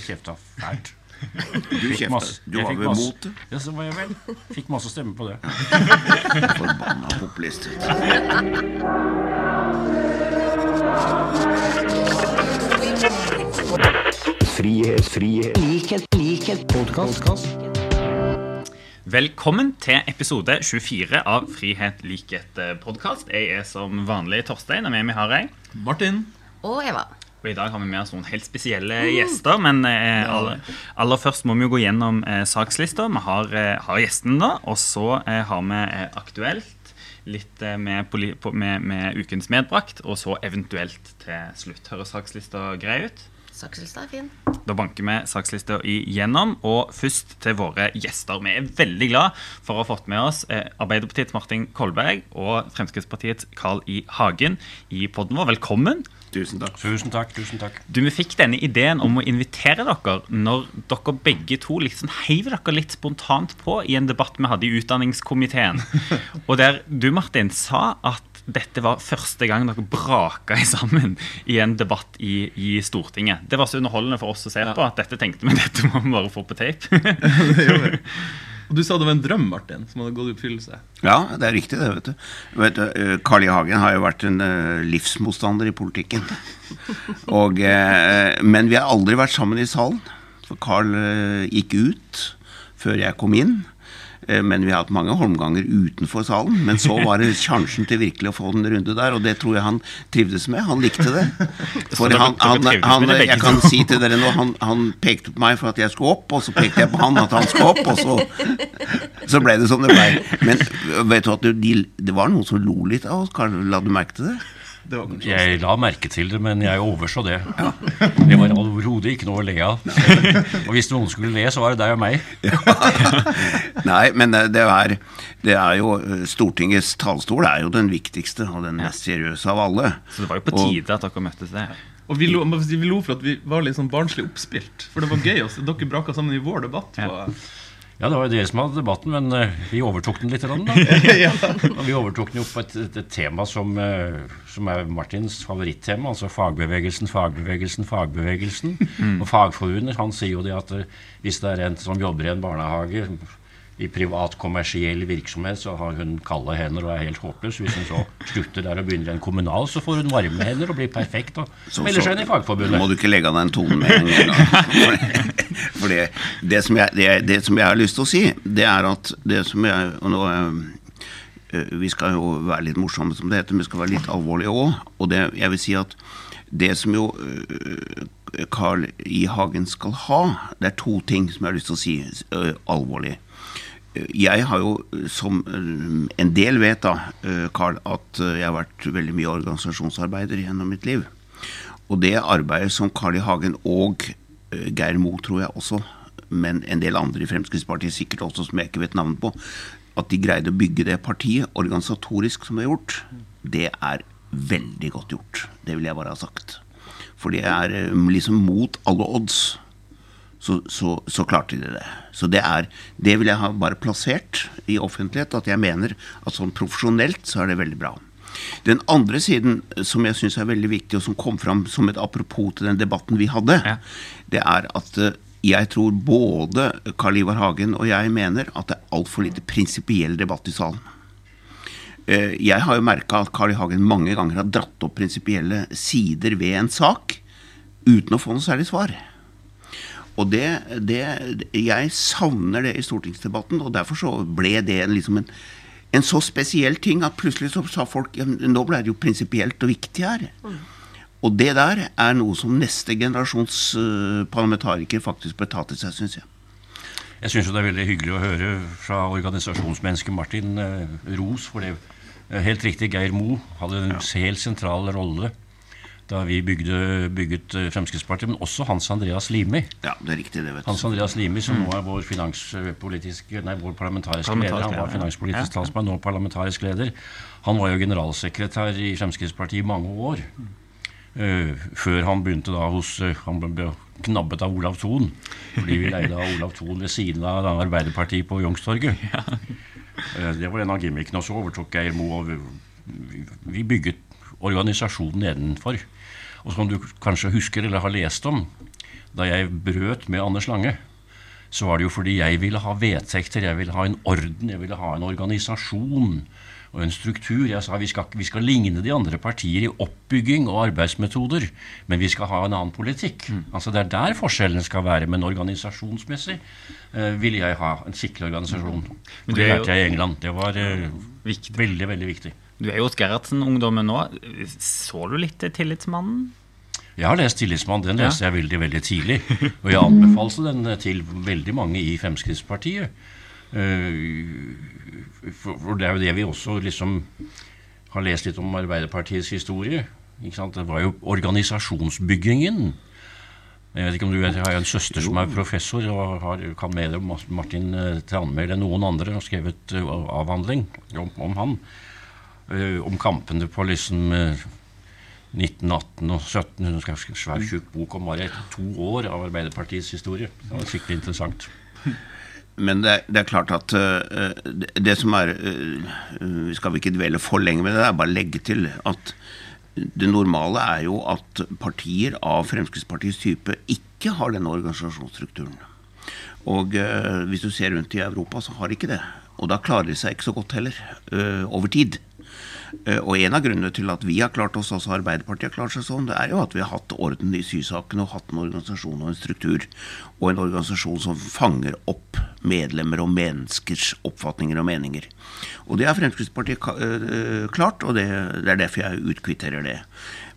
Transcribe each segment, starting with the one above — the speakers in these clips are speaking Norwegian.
jeg kjefta fælt. Du kjefta. Du var vel mot det. Ja, så var jeg vel. Fikk masse stemmer på det. Forbanna populist. Frihet, frihet, likhet, likhet, podkast. Velkommen til episode 24 av Frihet, likhet podkast. Jeg er som vanlig Torstein, og med meg har jeg Martin. Og Eva. Og i dag har vi med oss noen helt spesielle gjester. Men eh, aller, aller først må vi jo gå gjennom eh, sakslista. Vi har, eh, har gjestene, da. Og så eh, har vi eh, aktuelt. Litt eh, med, med, med ukens medbrakt. Og så eventuelt til slutt. Høres sakslista grei ut? Sakslista er fin. Da banker vi sakslista igjennom. Og først til våre gjester. Vi er veldig glad for å ha fått med oss eh, Arbeiderpartiets Martin Kolberg og Fremskrittspartiets Carl I. Hagen i podden vår. Velkommen. Tusen takk. Tusen takk. tusen takk. Du, Vi fikk denne ideen om å invitere dere når dere begge to liksom heiv dere litt spontant på i en debatt vi hadde i utdanningskomiteen. Og der du, Martin, sa at dette var første gang dere braka sammen i en debatt i, i Stortinget. Det var så underholdende for oss å se på at dette tenkte vi dette må vi bare få på tape. Og du sa det var en drøm, Martin, som hadde gått i oppfyllelse. Ja, det er riktig, det. vet du. vet du eh, Carl I. Hagen har jo vært en eh, livsmotstander i politikken. Og, eh, men vi har aldri vært sammen i salen. For Carl gikk ut før jeg kom inn. Eh, Men vi har hatt mange holmganger utenfor salen. Men så var det sjansen til virkelig å få den runde der, og det tror jeg han trivdes med. Han likte det. For han, han, han, jeg kan si til dere nå, han, han pekte på meg for at jeg skulle opp, og så pekte jeg på han at han skulle opp, og så, så ble det som det ble. Men vet du at de, det var noen som lo litt av oss? Karl, La du merke til det? Det var kanskje Jeg la merke til det, men jeg overså det. Det var overhodet ikke noe å le av. Og hvis noen skulle le, så var det deg og meg. Nei, men det det er, det er jo Stortingets talerstol er jo den viktigste og den mest seriøse av alle. Så det var jo på Og- tide at dere møttes der. Og vi lo, vi lo for at vi var litt sånn barnslig oppspilt. For det var gøy. Også. Dere braka sammen i vår debatt. På, Ja, det var jo dere som hadde debatten, men eh, vi overtok den litt. Da. ja. Og vi overtok den jo på et, et, tema som, eh, som er Martins favorittema, altså fagbevegelsen, fagbevegelsen, fagbevegelsen. Og Fagforbundet han sier jo det at eh, hvis det er en som jobber i en barnehage i privat kommersiell virksomhet, så har hun kalde hender og er helt håpløs. Hvis hun så slutter der og begynner i en kommunal, så får hun varme hender og blir perfekt og Så- melder seg inn i Nå må du ikke legge av deg en tone med en gang. For, det, det, som jeg, det, det som jeg har lyst til å si, det er at det som jeg og nå, eh, Vi skal jo være litt morsomme, som det heter, men vi skal være litt alvorlige òg. Og det, jeg vil si at det som jo eh, Carl I. Hagen skal ha, det er to ting som jeg har lyst til å si eh, alvorlig. Jeg har jo, som eh, en del vet da, eh, Carl, at eh, jeg har vært veldig mye organisasjonsarbeider gjennom mitt liv. Og det arbeidet som Carl I. Hagen og eh, Geir Mo, tror jeg også, men en del andre i Fremskrittspartiet sikkert også, som jeg ikke vet navnet på, at de greide å bygge det partiet organisatorisk som de har gjort, det er veldig godt gjort. Det vil jeg bare ha sagt. For det er eh, liksom mot alle odds så, så, så klarte de det. Så det er Det vil jeg ha bare plassert i offentlighet, at jeg mener at sånn profesjonelt så er det veldig bra. Den andre siden som jeg syns er veldig viktig, og som kom fram som et apropos til den debatten vi hadde, Ja. det er at eh, jeg tror både Karl Ivar Hagen og jeg mener at det er altfor lite prinsipiell debatt i salen. Eh, Jeg har jo merka at Carl I. Hagen mange ganger har dratt opp prinsipielle sider ved en sak uten å få noe særlig svar. Og det, det, Jeg savner det i stortingsdebatten, og derfor så ble det en, liksom en, en så spesiell ting at plutselig så sa folk ja, nå ble det jo prinsipielt og viktig her. Og det der er noe som neste generasjons eh, parlamentarikere faktisk bør ta til seg, syns jeg. Jeg syns det er veldig hyggelig å høre fra organisasjonsmennesket Martin eh, ros for det. er Helt riktig, Geir Mo hadde en helt sentral rolle da vi bygde, bygget eh, Fremskrittspartiet, men også Hans Andreas Limi. Ja, det er riktig, det, vet Hans Andreas Limi, som nå er vår nei, vår parlamentariske leder. Han var finanspolitisk ja. talsmann, nå parlamentarisk leder. Han var jo generalsekretær i Fremskrittspartiet i mange år. Uh, før han begynte da hos uh, Han ble knabbet av Olav Thon. Fordi vi leide av Olav Thon ved siden av da Arbeiderpartiet på Youngstorget. Eh, det var en av gimmickene. Og så overtok Geir Moe. Vi bygget organisasjonen nedenfor. Og som du kanskje husker eller har lest om, da jeg brøt med Anders Lange, så var det jo fordi jeg ville ha vedtekter, jeg ville ha en orden, jeg ville ha en organisasjon og en struktur. Jeg sa vi skal, vi skal ligne de andre partier i oppbygging og arbeidsmetoder, men vi skal ha en annen politikk. Altså Det er der forskjellene skal være. Men organisasjonsmessig eh, ville jeg ha en skikkelig organisasjon. Men Det, det lærte jeg i England. Det var eh, Viktig. veldig, veldig viktig. Du er jo hos Gerhardsen-ungdommen nå. Så du litt til Tillitsmannen? Jeg har lest 'Tillitsmann'. Den leste jeg veldig veldig tidlig. Og jeg anbefalte den til veldig mange i Fremskrittspartiet. Eh, For, det er jo det vi også liksom har lest litt om Arbeiderpartiets historie. Det var jo organisasjonsbyggingen. Jeg vet ikke om du vet, Jeg har en søster som er professor og har, kan mer om Martin eh, Tranmæl enn noen andre. Har skrevet eh, avhandling om, om han. Eh, om kampene på liksom eh, 1918 og 17. Hun skrev en svær, tjukk bok om bare to år av Arbeiderpartiets historie. Det var skikkelig interessant. Men det, er- det er klart at uh, det, det som er uh, skal ikke dvele for lenge med det, det er bare å legge til at det normale er jo at partier av Fremskrittspartiets type ikke har denne organisasjonsstrukturen. Og uh, hvis du ser rundt i Europa, så har de ikke det. Og da klarer de seg ikke så godt heller, over tid. Eh, Og en av grunnene til at vi har klart oss, også Arbeiderpartiet har klart seg sånn, det er jo at vi har hatt orden i sysakene og hatt en organisasjon og en struktur, og en organisasjon som fanger opp medlemmer og menneskers oppfatninger og meninger. Og det har Fremskrittspartiet eh, klart, og det, er derfor jeg utkvitterer det.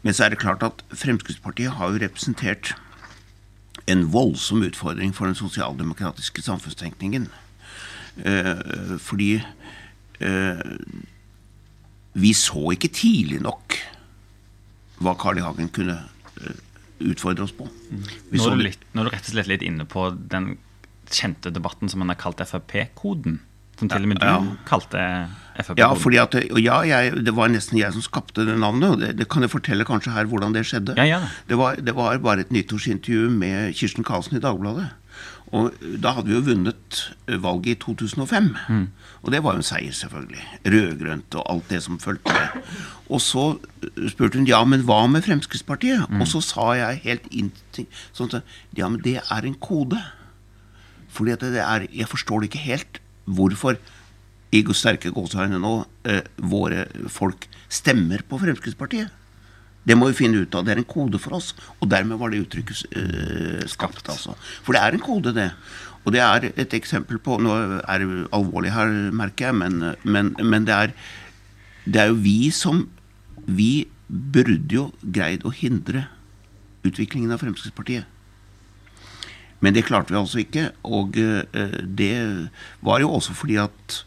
Men så er det klart at Fremskrittspartiet har jo representert en voldsom utfordring for den sosialdemokratiske samfunnstenkningen. Eh, fordi vi så ikke tidlig nok hva Carl I. Hagen kunne eh, utfordre oss på. Vi Nå er, du litt, nå er du rett og slett litt inne på den kjente debatten som man har kalt Frp-koden. Som til og med du Ja. kalte Frp-koden. Ja, fordi at, ja jeg, det var nesten jeg som skapte det navnet. og Det, det kan jeg fortelle kanskje her hvordan det skjedde. Ja, det. det, var, det var bare et nyttårsintervju med Kirsten Karlsen i Dagbladet. Og da hadde vi jo vunnet valget i 2005. Mm. Og det var jo en seier, selvfølgelig. Rød-grønt og alt det som fulgte med. Og så spurte hun ja, men hva med Fremskrittspartiet? Mm. Og så sa jeg helt inntil, sånn at ja, men det er en kode. Fordi at det er, Jeg forstår det ikke helt hvorfor i sterke gåseøyne nå eh, våre folk stemmer på Fremskrittspartiet. Det må vi finne ut av. Det er en kode for oss. Og dermed var det uttrykket eh, skapt. altså. For det er en kode, det. Og det er et eksempel på Nå er det alvorlig her, merker jeg, men, men, men det, er, det er jo vi som Vi burde jo greid å hindre utviklingen av Fremskrittspartiet. Men det klarte vi altså ikke. Og eh, det var jo også fordi at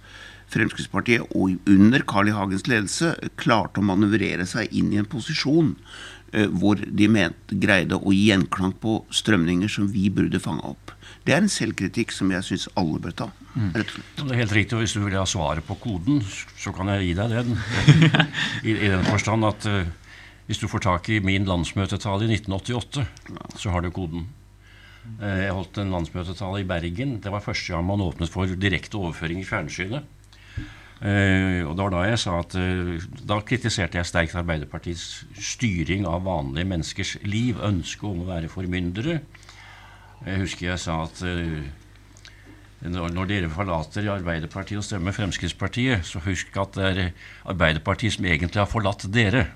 Fremskrittspartiet og under Carl I. Hagens ledelse klarte å manøvrere seg inn i en posisjon eh, hvor de mente, greide å gi gjenklang på strømninger som vi burde fange opp. Det er en selvkritikk som jeg syns alle bør ta. rett og slett. Det er helt riktig, og Hvis du vil ha svaret på koden, så kan jeg gi deg den. I, i den forstand at uh, hvis du får tak i min landsmøtetale i 1988, så har du koden. Uh, jeg holdt en landsmøtetale i Bergen. Det var første gang man åpnet for direkte overføring i fjernsynet. Eh, og det var da jeg sa at eh, Da kritiserte jeg sterkt Arbeiderpartiets styring av vanlige menneskers liv. Ønsket om å være formyndere. Jeg husker jeg sa at eh, når dere forlater Arbeiderpartiet og stemmer Fremskrittspartiet, så husk at det er Arbeiderpartiet som egentlig har forlatt dere.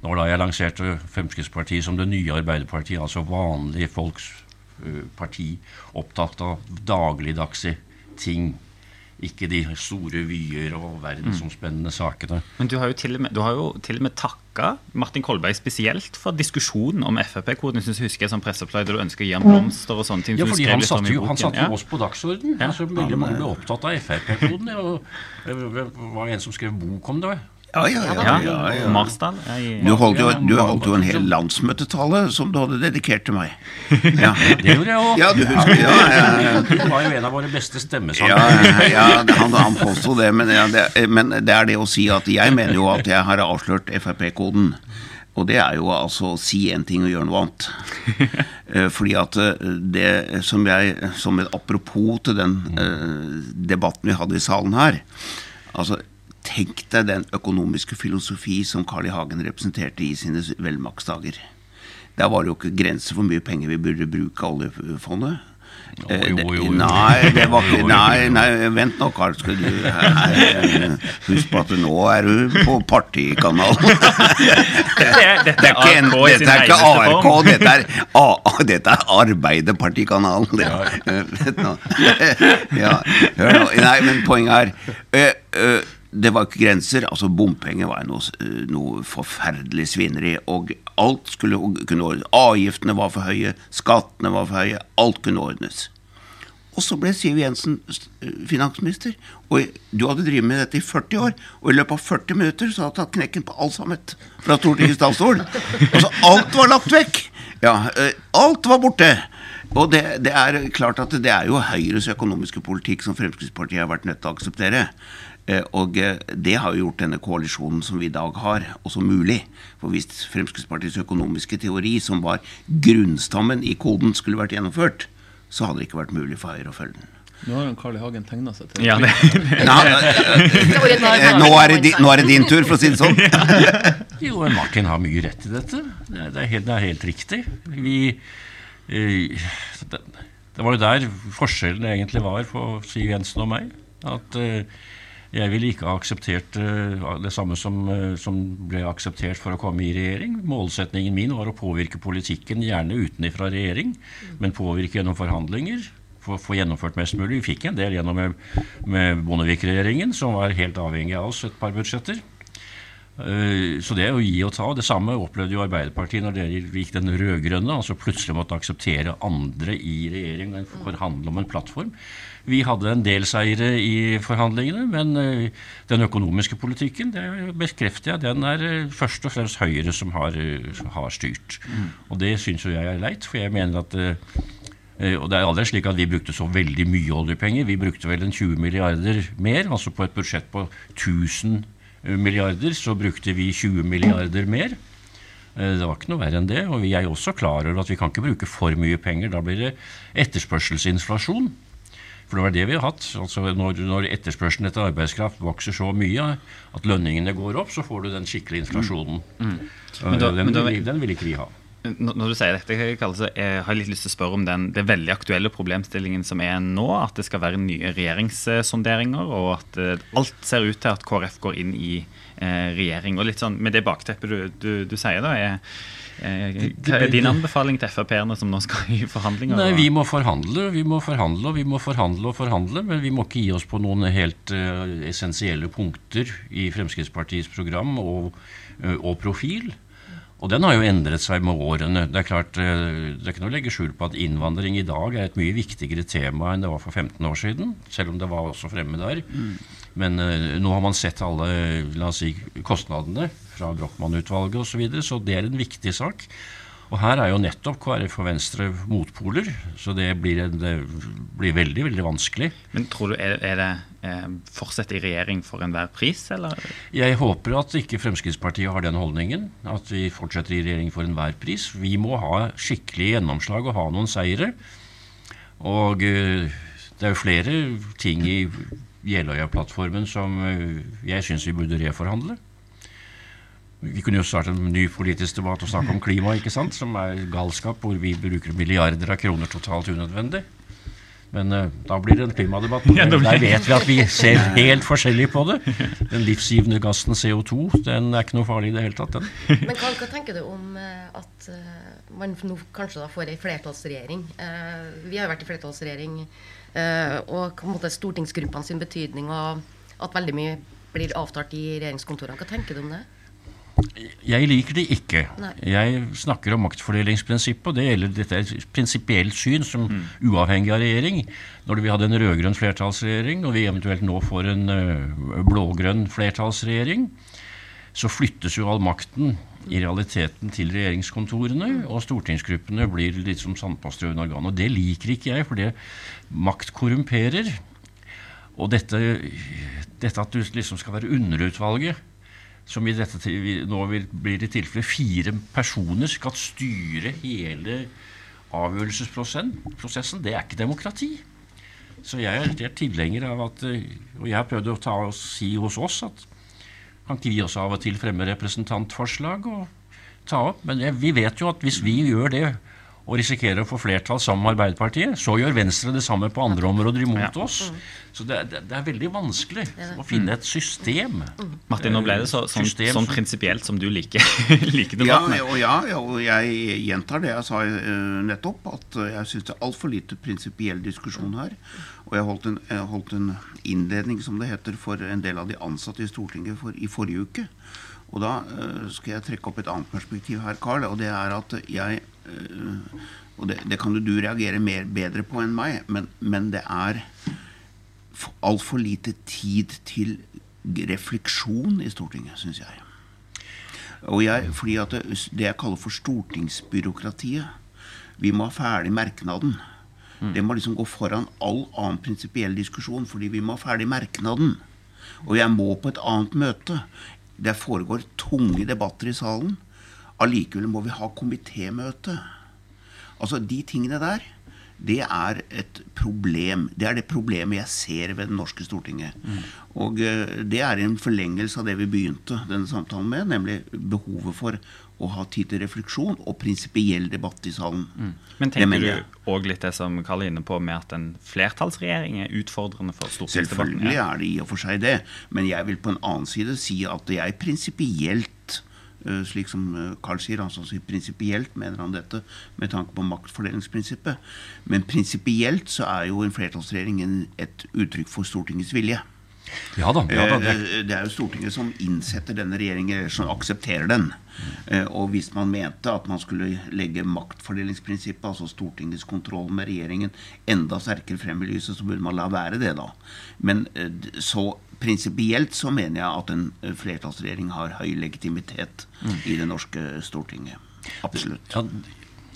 Det var da jeg lanserte Fremskrittspartiet som det nye Arbeiderpartiet, altså vanlige folks parti, opptatt av dagligdagse ting. Ikke de store vyer og verdensomspennende sakene. Men du har jo til og med, du har jo til og med takka Martin Kolberg spesielt for diskusjonen om Frp-koden. Jeg husker jeg som pressepleier der du ønsker å gi ham blomster og sånne ting. Ja, som fordi han litt satte jo, han satte jo Ja. oss på dagsorden. Ja. Altså, veldig mange ble opptatt av Frp-koden. Det var en som skrev bok om det. Ja, ja, ja. Ja, ja. Marsdal. Du holdt jo, du holdt jo en hel landsmøtetale som du hadde dedikert til meg. Ja, Det gjorde jeg òg. ja du husker ja, ja. Du var jo en av våre beste Ja, stemmesangere. ja han, han påsto det, men, ja, det, men det er det å si at jeg mener jo at jeg har avslørt Frp-koden. Og det er jo altså å si én ting og gjøre noe annet. Eh, Fordi at eh, det som jeg Som et apropos til den eh, debatten vi hadde i salen her Altså, tenk deg den økonomiske filosofi som Carl I. Hagen representerte i sine velmaktsdager. Der var det jo ikke grenser for hvor mye penger vi burde bruke av oljefondet. Eh, jo, jo, jo. Nei, det var ikke Nei, nei vent nå, Karl. Skal du nei, Husk på at nå er du på partikanalen. Dette dette dette er ikke ARK, dette er, A, dette er Arbeiderpartikanalen. Det. Vent nå. Ja, hør nå. Nei, men poenget er øh, øh, Det var ikke grenser. altså Bompenger var noe, øh, noe forferdelig svineri. Og alt skulle kunne ordnes. Avgiftene var for høye, skattene var for høye. Alt kunne ordnes. Og så ble Siv Jensen øh, finansminister. Og du hadde drevet med dette i 40 år. Og i løpet av 40 minutter så hadde du tatt knekken på alt sammen fra Stortingets talerstol. Altså, alt var lagt vekk! Ja, øh, alt var borte. Og det, det er klart at det er jo Høyres økonomiske politikk som Fremskrittspartiet har vært nødt til å akseptere. Eh, Og eh, det har jo gjort denne koalisjonen som vi i dag har, også mulig. For hvis Fremskrittspartiets økonomiske teori, som var grunnstammen i koden, skulle vært gjennomført, så hadde det ikke vært mulig for Høyre å følge den. Nå har jo Carl I. Hagen tegna seg til Ja, det, Nei, eh, nå, er det din, nå er det din tur, for å si det sånn. Jo, Martin har mye rett i dette. Det er, det er, helt, det er helt riktig. Vi det, det var jo der forskjellen egentlig var på Siv Jensen og meg. At eh, jeg ville ikke ha akseptert eh, det samme som, eh, som ble akseptert for å komme i regjering. Målsetningen min var å påvirke politikken, gjerne utenfra regjering, men påvirke gjennom forhandlinger. Få få gjennomført mest mulig. Vi fikk en del gjennom med, med Bondevik-regjeringen, som var helt avhengig av oss et par budsjetter. Eh, Så det er å gi og ta. Det samme opplevde jo Arbeiderpartiet når dere gikk den rød-grønne, altså plutselig måtte akseptere andre i regjering og forhandle om en plattform. Vi hadde en del seire i forhandlingene, men eh, den økonomiske politikken, det bekrefter jeg, den er eh, først og fremst Høyre som har, har styrt. Og det syns jo jeg er leit, for jeg mener at Og det er aldri slik at vi brukte så veldig mye oljepenger. Vi brukte vel en 20 milliarder mer. Altså på et budsjett på 1000 milliarder, så brukte vi 20 milliarder mer. Eh, Det var ikke noe verre enn det. Og vi er jo også klar over at vi kan ikke bruke for mye penger. Da blir det etterspørselsinflasjon. For det var det vi har hatt. Altså når, når etterspørselen etter arbeidskraft vokser så mye at lønningene går opp, så får du den skikkelige inflasjonen. Men da- Eh, den, men da- vil, den vil ikke vi ha. Når du sier dette, jeg har jeg litt lyst til å spørre om den, det veldig aktuelle problemstillingen som er nå, at det skal være nye regjeringssonderinger, og at eh, alt ser ut til at KrF går inn i eh, regjering. Og litt sånn, Med det bakteppet du, du, du sier, da, er, er, hva er din anbefaling til Frp-erne som nå skal i forhandlinger? Nei, Vi må forhandle, vi må forhandle og vi må forhandle og forhandle, men vi må ikke gi oss på noen helt uh, essensielle punkter i Fremskrittspartiets program og, uh, og profil. Og den har jo endret seg med årene. Det er klart, eh, det er ikke noe å legge skjul på at innvandring i dag er et mye viktigere tema enn det var for 15 år siden, selv om det var også fremme der. Men uh, nå har man sett alle la oss si, kostnadene fra Brochmann-utvalget osv., så, videre, så det er en viktig sak. Og her er jo nettopp KrF og Venstre motpoler, så det blir, en, blir veldig, veldig vanskelig. Men tror du, er, er det eh, fortsatt i regjering for enhver pris, eller? Jeg håper at ikke Fremskrittspartiet har den holdningen, at vi fortsetter i regjering for enhver pris. Vi må ha skikkelig gjennomslag og ha noen seire. Og eh, det er jo flere ting i Jeløya-plattformen som eh, jeg syns vi burde reforhandle. Vi kunne jo starte en ny politisk debatt og snakke om klima, ikke sant? som er galskap, hvor vi bruker milliarder av kroner totalt unødvendig. Men uh, da blir det en klimadebatt. Der vet vi at vi ser helt forskjellig på det. Den livsgivende gassen CO2 den er ikke noe farlig i det hele tatt. den. Men hva, hva tenker du om eh, at eh, man nå kanskje da får ei flertallsregjering? Eh, vi har jo vært i flertallsregjering, eh, og på en måte stortingsgruppene sin betydning og at veldig mye blir avtalt i regjeringskontorene. Hva tenker du om det? Jeg liker det ikke. Nei. Jeg snakker om maktfordelingsprinsippet, og det gjelder dette er et prinsipielt syn som uavhengig av regjering. Når vi hadde en rød-grønn flertallsregjering, og vi eventuelt nå får en øh, blå-grønn flertallsregjering, så flyttes jo all makten i realiteten til regjeringskontorene, og stortingsgruppene blir litt som sandpåstrøende organ. Og det liker ikke jeg, for det makt korrumperer. Og dette, dette at du liksom skal være underutvalget, som i dette nå vil, blir i tilfelle fire personer skal styre hele avgjørelsesprosessen, det er ikke demokrati. Så jeg er, jeg er tilhenger av at eh, Og jeg har prøvd å ta si hos oss at kan ikke vi også av og til fremme representantforslag og ta opp. Men jeg, vi vet jo at hvis vi gjør det og risikerer å få flertall sammen med Arbeiderpartiet, så gjør Venstre det samme på andre områder imot oss. Så det, det, det er veldig vanskelig å finne et system. Martin, nå ble det så, sånn, System sånn prinsipielt som du liker, liker Ja, debattene. og, ja, ja, og jeg gjentar det jeg sa eh, nettopp, at jeg syns det er altfor lite prinsipiell diskusjon her. Og jeg holdt, en, jeg holdt en innledning, som det heter, for en del av de ansatte i Stortinget for, i forrige uke. Og da eh, skal jeg trekke opp et annet perspektiv her, Carl, og det er at jeg eh, Og det, det kan jo du reagere mer, bedre på enn meg, men, men det er altfor lite tid til refleksjon i Stortinget, syns jeg. Og jeg, fordi at det, det jeg kaller for stortingsbyråkratiet Vi må ha ferdig merknaden. Det må liksom gå foran all annen prinsipiell diskusjon, fordi vi må ha ferdig merknaden. Og jeg må på et annet møte. Det foregår tunge debatter i salen. Allikevel må vi ha komitémøte. Altså, de tingene der, det er et problem. Det er det problemet jeg ser ved det norske Stortinget. Og eh, det er en forlengelse av det vi begynte denne samtalen med, nemlig behovet for å ha tid til refleksjon og prinsipiell debatt i salen. Men tenker du òg litt det som Karl er inne på, med at en flertallsregjering er utfordrende for stortingsdebatten? Selvfølgelig Ja. er det i og for seg det, men jeg vil på en annen side si at jeg prinsipielt slik som Carl sier, altså prinsipielt mener han dette med tanke på maktfordelingsprinsippet. Men prinsipielt så er jo en flertallsregjering et uttrykk for Stortingets vilje. Ja da. ja da det, Eh, Det er jo Stortinget som innsetter denne regjeringen, eller som aksepterer den. Eh, Og hvis man mente at man skulle legge maktfordelingsprinsippet, altså Stortingets kontroll med regjeringen, enda sterkere frem i lyset, så burde man la være det, da. Men eh, så prinsipielt så mener jeg at en flertallsregjering har høy legitimitet i det norske Stortinget. Absolutt. ja,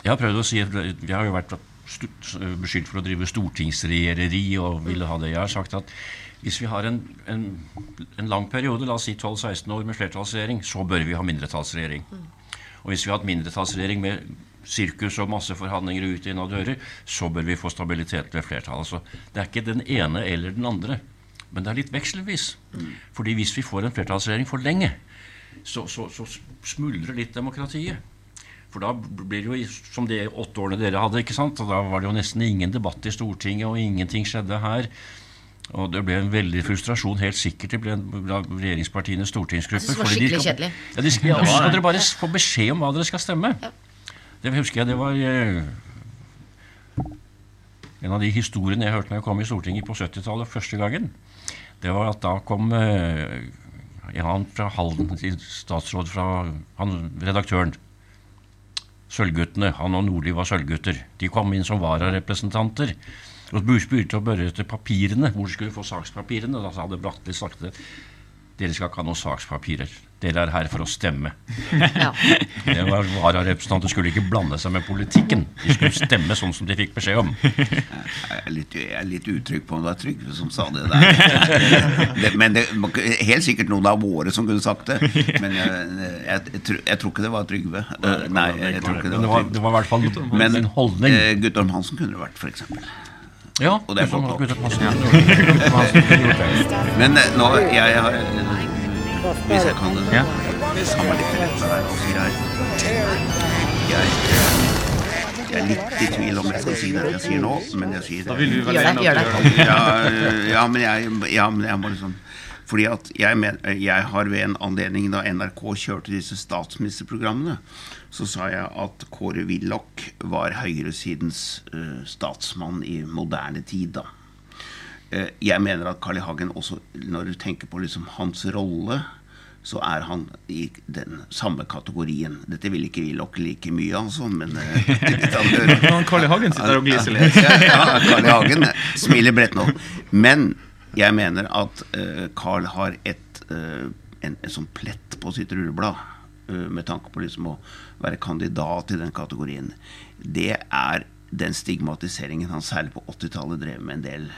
jeg har prøvd å si Vi har jo vært beskyldt for å drive stortingsregjereri og ville ha det. Jeg har sagt at hvis vi har en, en, en lang periode, la oss si 12-16 år med flertallsregjering, så bør vi ha mindretallsregjering. Og hvis vi har hatt mindretallsregjering med sirkus og masse forhandlinger ut inn av dører, så bør vi få stabilitet ved flertall. Så det er ikke den ene eller den andre, men det er litt vekselvis. Fordi hvis vi får en flertallsregjering for lenge, så, så, så smuldrer litt demokratiet. For da blir det jo som de åtte årene dere hadde, ikke sant? Og da var det jo nesten ingen debatt i Stortinget, og ingenting skjedde her. Og det ble en veldig frustrasjon, helt sikkert, blant regjeringspartienes stortingsgruppe. Jeg synes det var fordi de skikkelig skal- kjedelig. Ja, de skal, ja, så skal dere bare få beskjed om hva dere skal stemme. Det husker jeg det var eh, En av de historiene jeg hørte når jeg kom i Stortinget på 70-tallet første gangen, det var at da kom eh, en annen fra Halden, en statsråd fra han, redaktøren. Sølvguttene, han og Nordli var sølvgutter. De kom inn som vararepresentanter. Og begynte å børre etter papirene, hvor de skulle få sakspapirene. Da hadde Bratteli sagt det. Dere skal ikke ha noen sakspapirer. Dere er her for å stemme. Ja. Det var Vararepresentanter skulle ikke blande seg med politikken. De skulle stemme sånn som de fikk beskjed om. Jeg er litt, jeg er litt utrygg på om det var Trygve som sa det der. Det, men det helt sikkert noen av våre som kunne sagt det. Men jeg, jeg, jeg, tror- jeg tror ikke det var Trygve. Nei, jeg tror ikke det var Trygve. Men det var i hvert fall Men en holdning. eh, Guttorm Hansen kunne det vært, f.eks. Ja, og det er godt det. Men eh, nå jeg har Hvis jeg kan Ja. sammenligne her altså jeg, jeg, jeg er litt i tvil om jeg skal si det jeg sier nå, men jeg sier det. Det, det. gjør det. ja, ja, men jeg, ja, men jeg må liksom Fordi at jeg, men, jeg har ved en anledning da NRK kjørte disse statsministerprogrammene, så sa jeg at Kåre Willoch var høyresidens uh, statsmann i moderne tid. da. Eh, jeg mener at Carl I. Hagen også, når du tenker på liksom hans rolle, så er han i den samme kategorien. Dette vil ikke Willoch like mye, altså, men eh, Carl I. Hagen sitter og gliser litt. Ja, Carl I. Hagen smiler bredt nå. Men jeg mener at uh, Carl har et, uh, en, en sånn plett på sitt rulleblad uh, med tanke på liksom å være kandidat i den kategorien. Det er den stigmatiseringen han særlig på 80-tallet drev med en del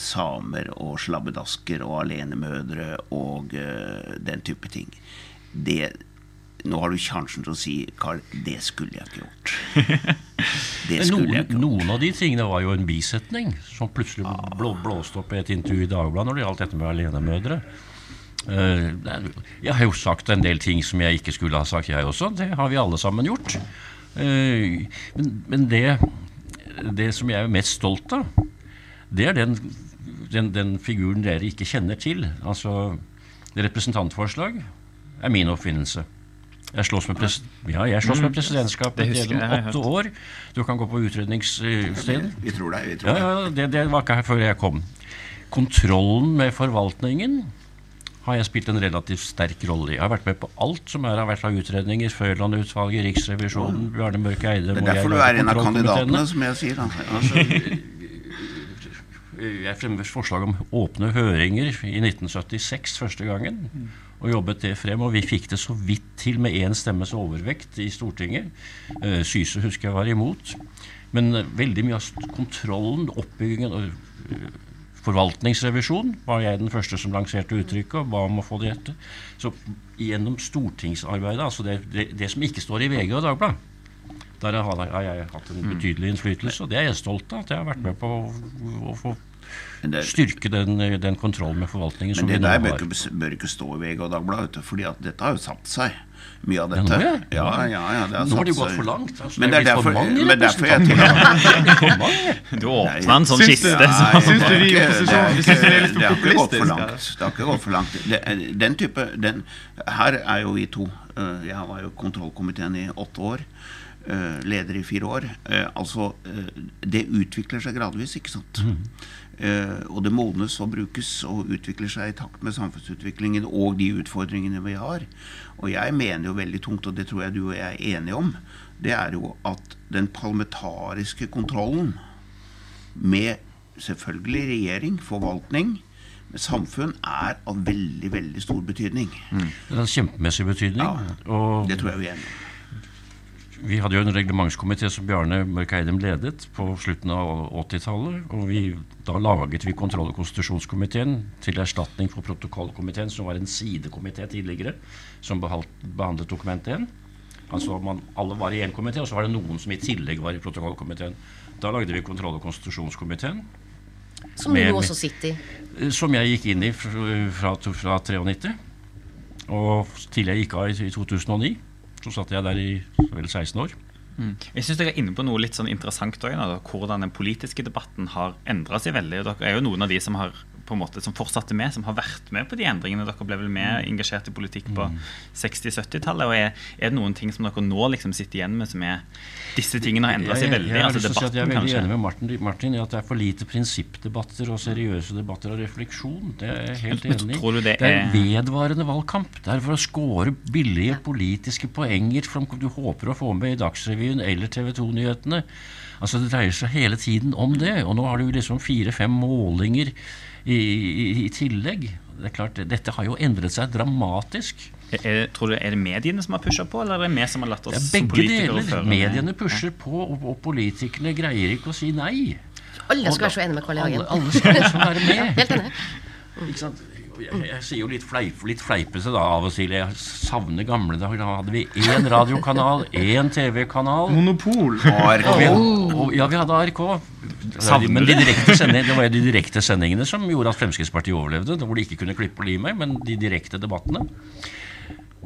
samer og slabbedasker og alenemødre og den type ting. Det nå har du sjansen til å si, Carl, det skulle jeg ikke gjort. Det skulle jeg ikke gjort. noen av de tingene var jo en bisetning som plutselig blå, blåste opp i et intervju i Dagbladet når det gjaldt dette med alenemødre. Eh, Jeg har jo sagt en del ting som jeg ikke skulle ha sagt, jeg også. Det har vi alle sammen gjort. Eh, Men, men det, det som jeg er mest stolt av, det er den, den, den figuren dere ikke kjenner til. Altså, representantforslag er min oppfinnelse. Jeg slåss med, pres ja, jeg slåss med presidentskapet Det husker jeg, gjennom åtte år. Du kan gå på utredningssted. Vi tror deg. vi tror Ja, ja, det, det var ikke her før jeg kom. Kontrollen med forvaltningen har jeg spilt en relativt sterk rolle i. Jeg har vært med på alt som er, har vært av utredninger. Førland-utvalget, Riksrevisjonen, Bjarne Mørke Eide Det er derfor du er en av kandidatene, som jeg sier. Altså, Jeg fremmer forslag om åpne høringer i 1976 første gangen. Og jobbet det frem, og vi fikk det så vidt til med én stemmes overvekt i Stortinget. Eh, Syse husker jeg var imot. Men veldig mye av kontrollen, oppbyggingen og eh, forvaltningsrevisjon var jeg den første som lanserte uttrykket og ba om å få det etter. Så gjennom stortingsarbeidet, altså det, det, det som ikke står i VG og Dagbladet, der har har jeg hatt en betydelig innflytelse, og det er jeg stolt av. At jeg har vært med på å, å få det- styrke den, den kontrollen med forvaltningen som Men det der bør ikke, bør ikke stå i VG og Dagbladet, fordi at dette har jo satt seg. Mye av dette. nå, ja. ja, ja, ja, det har Nå har det jo gått for langt. Altså, Men det er det er derfor, mange men derfor jeg tillater Du åpna en sånn kiste. Nei, Syns du vi i det opposisjonen- syns du er litt for Det har ikke gått for langt. Det har ikke gått for langt. Det, den type den, Her er jo vi to. eh, Jeg var jo kontrollkomiteen i åtte år. Eh, Leder i fire år. Eh, Altså, eh, det utvikler seg gradvis, ikke sant? Eh, og det modnes og brukes og utvikler seg i takt med samfunnsutviklingen og de utfordringene vi har. Og jeg mener jo veldig tungt, og det tror jeg du og jeg er enige om, det er jo at den parlamentariske kontrollen med selvfølgelig regjering, forvaltning, med samfunn, er av veldig, veldig stor betydning. Det har kjempemessig betydning. Ja. Det tror jeg vi er enige om. Vi hadde jo en reglementskomité som Bjarne Mørk Eidem ledet på slutten av 80-tallet. Og vi, da laget vi kontroll- og konstitusjonskomiteen til erstatning for protokollkomiteen, som var en sidekomité tidligere, som behandlet Dokument 1. Altså man, Alle var i én komité, og så var det noen som i tillegg var i protokollkomiteen. Da lagde vi kontroll- og konstitusjonskomiteen. Som Med- du også sitter i. Eh, Som jeg gikk inn i fra, fra, fra 93. Og til jeg gikk av i, i 2009. Så satt jeg der i vel 16 år. Jeg synes dere er inne på noe litt sånn interessant også, da, hvordan den politiske debatten har endra seg veldig. Dere er jo noen av de som har på en måte, som fortsatte med, som har vært med på de endringene. Dere ble vel mer engasjert i politikk på 60-70-tallet. og er, er det noen ting som dere nå liksom sitter igjen med som er Disse tingene har endra seg Jeg- veldig? Jeg, har altså lyst til å si jeg er veldig kanskje. enig med Martin, Martin i at det er for lite prinsippdebatter og seriøse debatter og refleksjon. Det er jeg helt enig i. Det, det er er- vedvarende valgkamp. Det er for å score billige politiske poenger som du håper å få med i Dagsrevyen eller TV 2-nyhetene. Altså Det dreier seg hele tiden om det. Og nå har du liksom fire-fem målinger i, i, i tillegg. Det er klart, Dette har jo endret seg dramatisk. Er, er, tror du, er det mediene som har pusha på, eller er det vi som har latt oss er som begge politikere deler. føre- Mediene pusher på, og, og politikerne greier ikke å si nei. Alle skal være så enige med Karl I. Alle, Hagen. alle skal liksom være Ja, med. helt enig. Ikke sant? Jeg, jeg sier jo litt, fleip, litt fleipete da av og til. Jeg savner gamle dager. Da hadde vi én radiokanal, én TV-kanal. Monopol. Og vi, og, ja, vi hadde ARK. Savner Men de direkte det var jo de direkte sendingene som gjorde at Fremskrittspartiet overlevde. Hvor de ikke kunne klippe og lime, men de direkte debattene.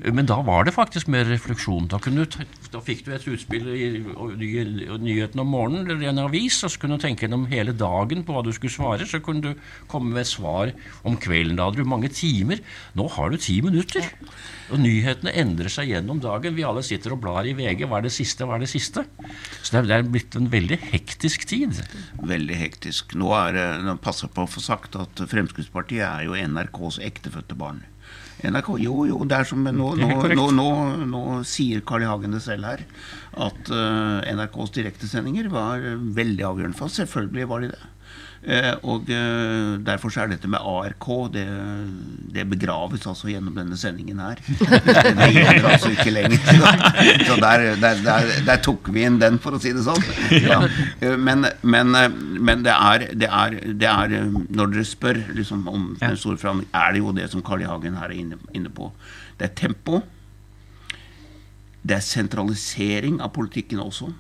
Men da var det faktisk mer refleksjon. Da, du, da fikk du et utspill i i, i og nyhetene om morgenen eller i en avis, og så kunne du tenke gjennom hele dagen på hva du skulle svare. Så kunne du komme med et svar om kvelden. Da hadde du mange timer. Nå har du ti minutter. Og nyhetene endrer seg gjennom dagen. Vi alle sitter og blar i VG. Hva er det siste? Hva er det siste? Så det er, det er blitt en veldig hektisk tid. Veldig hektisk. Nå er det nå passer på å få sagt at Fremskrittspartiet er jo NRKs ektefødte barn. NRK, Jo, jo, det er som nå, nå, nå, nå, nå sier Carl I. Hagen det selv her, at uh, NRKs direktesendinger var veldig avgjørende for oss. Selvfølgelig var de det. Eh, og eh, derfor så er dette med ARK det, det begraves altså gjennom denne sendingen her. Det gjelder altså ikke lenger. Så, så der, der, der, der tok vi inn den, for å si det sånn. Ja. Eh, Men, men, men det, er, det, er, det er Når dere spør liksom, om den store forandringen, er det jo det som Carl I. Hagen her er inne, inne på. Det er tempo. Det er sentralisering av politikken også,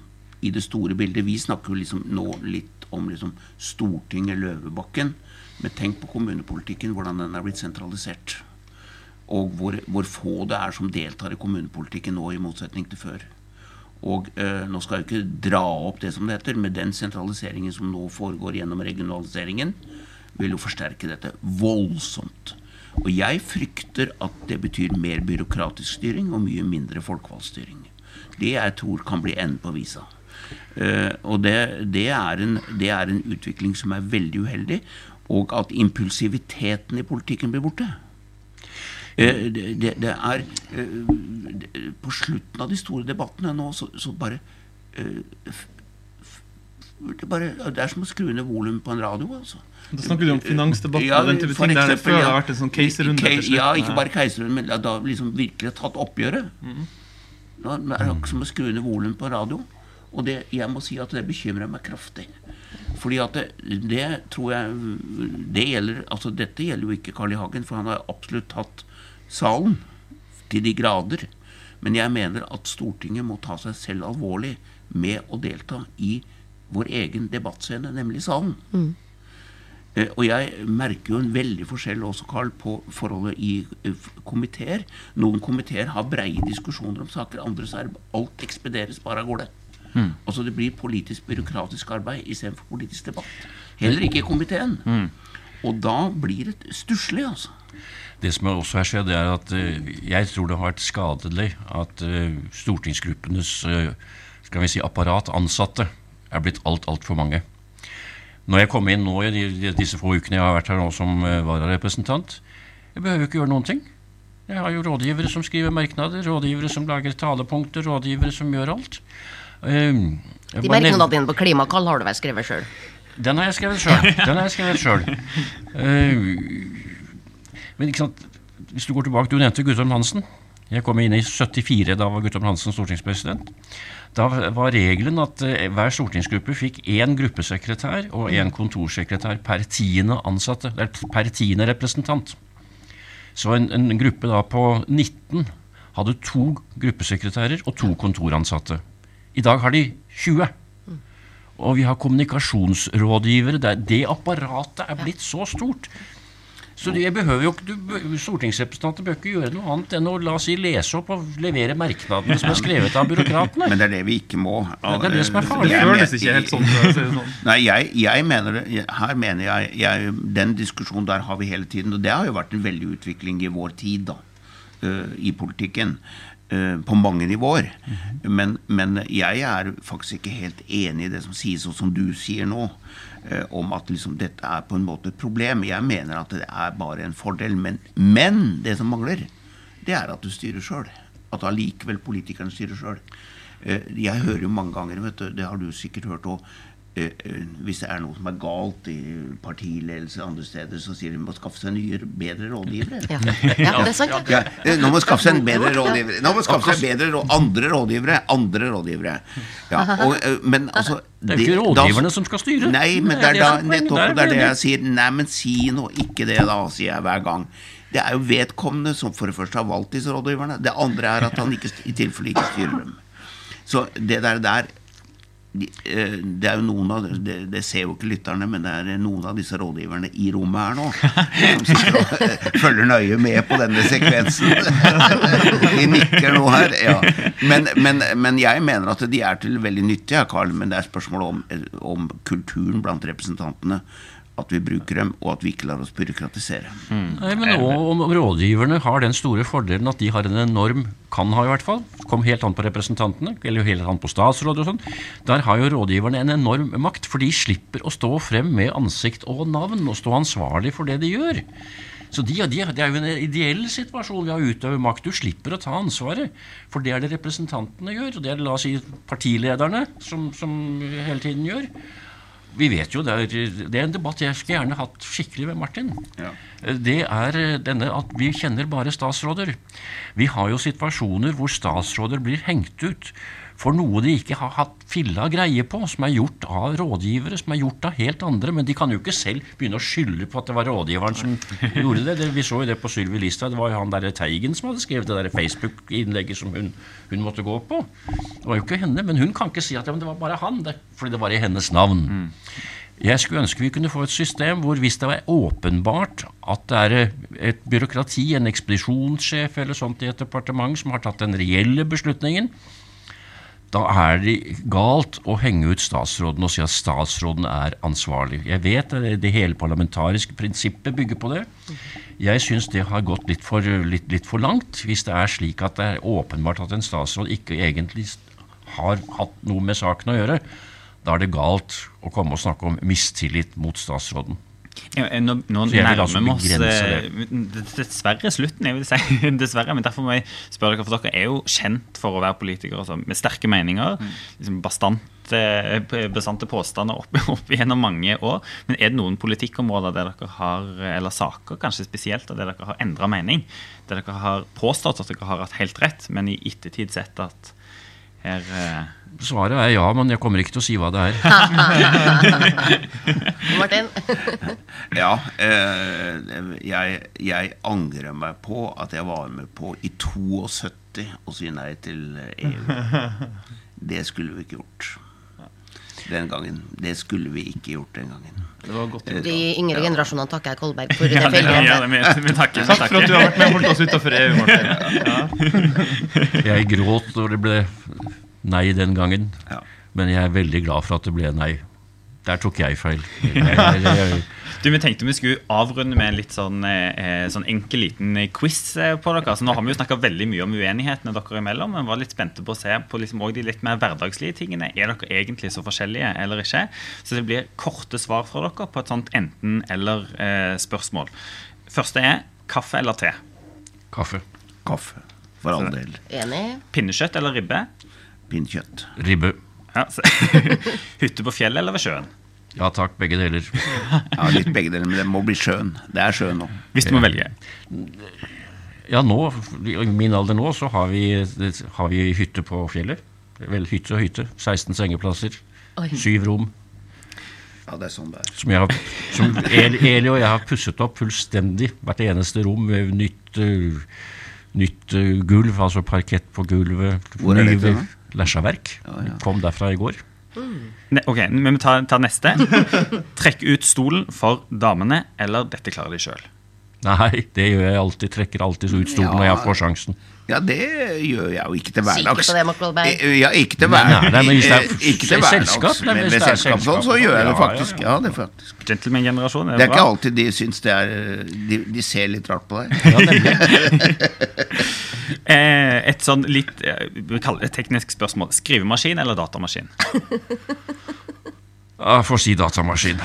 i det store bildet. Vi snakker jo liksom nå litt om liksom Stortinget, Løvebakken. Men tenk på kommunepolitikken, hvordan den er blitt sentralisert. og hvor, hvor få det er som deltar i kommunepolitikken nå, i motsetning til før. Og eh, Nå skal jeg ikke dra opp det som det heter, men den sentraliseringen som nå foregår gjennom regionaliseringen, vil jo forsterke dette voldsomt. Og jeg frykter at det betyr mer byråkratisk styring og mye mindre folkevalgt styring. Det jeg tror kan bli enden på visa. Eh, og det, det, er en, det er en utvikling som er veldig uheldig, og at impulsiviteten i politikken blir borte. Eh, det, det, det er eh, På slutten av de store debattene nå, så, så bare det, bare, det er som å skru ned volumet på en radio. altså. Da snakker du om finansdebatten Ja, og den type ting der det før ja. har vært en sånn slutt. Ja, ikke bare keiserrunde, men da liksom virkelig tatt oppgjøret. Nå er det akkurat som å skru ned volumet på radio. Og det, jeg må si at det bekymrer meg kraftig. Fordi at det, det tror jeg det gjelder, altså Dette gjelder jo ikke Carl I. Hagen, for han har absolutt tatt salen til de grader. Men jeg mener at Stortinget må ta seg selv alvorlig med å delta i vår egen debattscene, nemlig salen. Mm. Og jeg merker jo en veldig forskjell også, Carl, på forholdet i eh, komiteer. Noen komiteer har breie diskusjoner om saker, andre så er alt ekspederes bare av gårde. Altså det blir politisk byråkratisk arbeid istedenfor politisk debatt. Heller ikke i komiteen. Og da blir det stusslig, altså. Det som også har skjedd, er at eh, jeg tror det har vært skadelig at eh, stortingsgruppenes eh, skal vi si, apparat, ansatte, er blitt alt, altfor mange. Når jeg kom inn nå i disse få ukene jeg har vært her nå som vararepresentant, jeg behøver jo ikke gjøre noen ting. Jeg har jo rådgivere som skriver merknader, rådgivere som lager talepunkter, rådgivere som gjør alt. Jeg De merknadene dine på klimakall har du vel skrevet sjøl? den har jeg skrevet sjøl. Den har jeg skrevet sjøl. men ikke sant, hvis du går tilbake Du nevnte Guttorm Hansen. Jeg kom inn i 74. Da var Guttorm Hansen stortingspresident. Da var regelen at uh, hver stortingsgruppe fikk én gruppesekretær og én kontorsekretær per tiende ansatte, eller per tiende representant. Så en, en gruppe da på 19 hadde to gruppesekretærer og to kontoransatte. I dag har de 20. Og vi har kommunikasjonsrådgivere. Der. Det apparatet er blitt så stort. Så det behøver jo ikke, Stortingsrepresentanter bør ikke gjøre noe annet enn å la oss si, lese opp og levere merknadene som er skrevet av byråkratene. Men det er det vi ikke må. det er det som er farlig. Jeg mener, men- ikke helt sånn. sånn. Nei, jeg, jeg mener det. Her mener jeg, jeg Den diskusjonen der har vi hele tiden. Og det har jo vært en veldig utvikling i vår tid, da. eh, I politikken. Eh, på mange nivåer. Men, men jeg er faktisk ikke helt enig i det som sies, og som du sier nå. eh, om at liksom dette er på en måte et problem. Jeg mener at det er bare en fordel. Men, men det som mangler, det er at du styrer sjøl. At allikevel politikerne styrer sjøl. Jeg hører jo mange ganger, vet du, det har du sikkert hørt òg, hvis det er noe som er galt i partiledelse andre steder, så sier de må skaffe seg nye, bedre rådgivere. Ja. ja, det er sant. Ja. Ja, eh, nå må skaffe seg en bedre rådgiver. Nå må skaffe seg bedre råd, andre rådgivere. Andre rådgivere. Ja, og, eh, men altså Det er jo ikke da- rådgiverne som skal styre. Nei, men det er da nettopp det er det jeg sier. Nei, men si nå ikke det, da, sier jeg hver gang. Det er jo vedkommende som for det første har valgt disse rådgiverne. Det andre er at han ikke, i tilfelle ikke styrer dem. Så det der, der de, eh, det er jo noen av det, det ser jo ikke lytterne, men det er noen av disse rådgiverne i rommet her nå som sitter og eh, følger nøye med på denne sekvensen. De nikker nå her. Ja. Men, men, men jeg mener at de er til veldig nyttige, Karl, men det er spørsmålet om, om kulturen blant representantene. At vi bruker dem, og at vi ikke lar oss byråkratisere. Nei, men nå om rådgiverne har den store fordelen at de har en enorm kan ha i hvert fall, kom helt an på representantene, eller helt an på statsråder og sånn, der har jo rådgiverne en enorm makt, for de slipper å stå frem med ansikt og navn og stå ansvarlig for det de gjør. Så de, de, Det er jo en ideell situasjon ved å utøve makt. Du slipper å ta ansvaret, for det er det representantene gjør. og Det er det la oss si partilederne som, som hele tiden gjør. Vi vet jo, det er, det er en debatt jeg skulle gjerne hatt skikkelig med Martin. Ja. Det er denne at vi kjenner bare statsråder. Vi har jo situasjoner hvor statsråder blir hengt ut for noe de ikke har hatt filla greie på, som er gjort av rådgivere, som er gjort av helt andre. Men de kan jo ikke selv begynne å skylde på at det var rådgiveren som gjorde det. det vi så jo det på Sylvi Listhaug. Det var jo han der Teigen som hadde skrevet det der Facebook-innlegget som hun, hun måtte gå på. Det var jo ikke henne, men hun kan ikke si at ja, det var bare han, det, fordi det var i hennes navn. Jeg skulle ønske vi kunne få et system hvor hvis det var åpenbart at det er eh, et byråkrati, en ekspedisjonssjef eller sånt i et departement som har tatt den reelle beslutningen, da er det galt å henge ut statsråden og si at statsråden er ansvarlig. Jeg vet at det hele parlamentariske prinsippet bygger på det. Jeg syns det har gått litt for, litt, litt for langt. Hvis det er slik at det er åpenbart at en statsråd ikke egentlig har hatt noe med saken å gjøre, da er det galt å komme og snakke om mistillit mot statsråden. Eh, Nå, nå vil altså nærmer vi oss eh, dessverre slutten, jeg vil si. dessverre, Men derfor må jeg spørre dere, for dere er jo kjent for å være politikere altså, med sterke meninger. liksom bastante, bastante påstander opp, opp gjennom mange år. Men er det noen politikkområder der dere har, eller saker kanskje spesielt, der dere har endra mening? Der dere har påstått at dere har hatt helt rett, men i ettertid sett at her uh... Svaret er ja, men jeg kommer ikke til å si hva det er. Martin? Ja, eh, jeg, jeg angrer meg på at jeg var med på i 72 å si nei til EU. Det skulle vi ikke gjort den gangen. Det skulle vi ikke gjort den gangen. Det var godt gjort. De yngre generasjonene takker jeg Kolberg for ja, det, ja, det, vi takker. Takk for at du har vært med og holdt oss utafor EU, Ja. Jeg gråt når det ble nei den gangen, men jeg er veldig glad for at det ble nei. Der tok jeg feil. Jeg, jeg, jeg, Du, Vi tenkte vi skulle avrunde med en litt sånn, eh, sånn enkel liten quiz eh, på dere. Så nå har vi jo snakka veldig mye om uenighetene dere imellom, men var litt spente på å se på liksom de litt mer hverdagslige tingene. Er dere egentlig så forskjellige eller ikke? Så det blir korte svar fra dere på et sånt enten-eller-spørsmål. Første er kaffe eller te? kaffe. Kaffe, for all del. Enig? Pinnekjøtt eller ribbe? Pinnekjøtt. Ribbe. Ja, så, Hytte på fjellet eller ved sjøen? Ja takk, begge deler. Ja, litt begge deler, men det må bli sjøen. Det er sjøen nå. Hvis du må velge. Ja, nå, i min alder nå, så har vi, har vi hytte på fjellet. Vel, hytte og hytte. 16 sengeplasser. Oi. Syv rom. Ja, det er sånn det er. Som, jeg har, som Eli, Eli og jeg har pusset opp fullstendig. Hvert eneste rom med nytt, uh, nytt uh, gulv, altså parkett på gulvet. Hvor er det dette? Lesjaverk. Ja, ja. Kom derfra i går. Ne, ok, men vi tar, ta neste. Trekk ut stolen for damene, eller dette klarer de sjøl. Nei, det gjør jeg alltid. Trekker alltid ut stolen når jeg får sjansen. Ja, det gjør jeg jo ikke til Sikker hverdags. på det, Mark Wahlberg? Eh, Ja, ikke til hverdags. men hvis det er- Eh, Ikke til selskap, Men hvis det er selskap sånn, så gjør jeg det ja, ja, faktisk. ja. Ja, det er faktisk. Gentleman-generasjon. Det er ikke alltid de syns det er De, de ser litt rart på deg. Ja, nemlig. Eh, et sånn litt vi kaller det et teknisk spørsmål. Skrivemaskin eller datamaskin? Ja, Jeg får si datamaskin.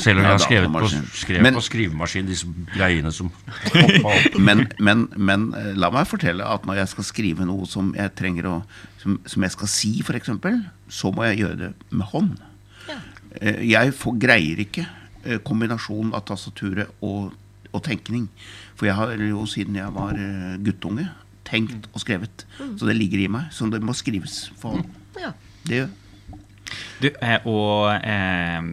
Selv om jeg har skrevet på, skrevet Men- på skrivemaskin disse greiene som hoppa opp. Men, men, men eh, la meg fortelle at når jeg skal skrive noe som jeg trenger å Som, som jeg skal si, f.eks., så må jeg gjøre det med hånd. Ja. Jeg får, greier ikke eh, kombinasjonen av tastaturet og, og tenkning. For jeg har jo siden jeg var eh, guttunge tenkt og skrevet. Så det ligger i meg. Så det må skrives for hånd. Ja. Det gjør Du, eh, og eh,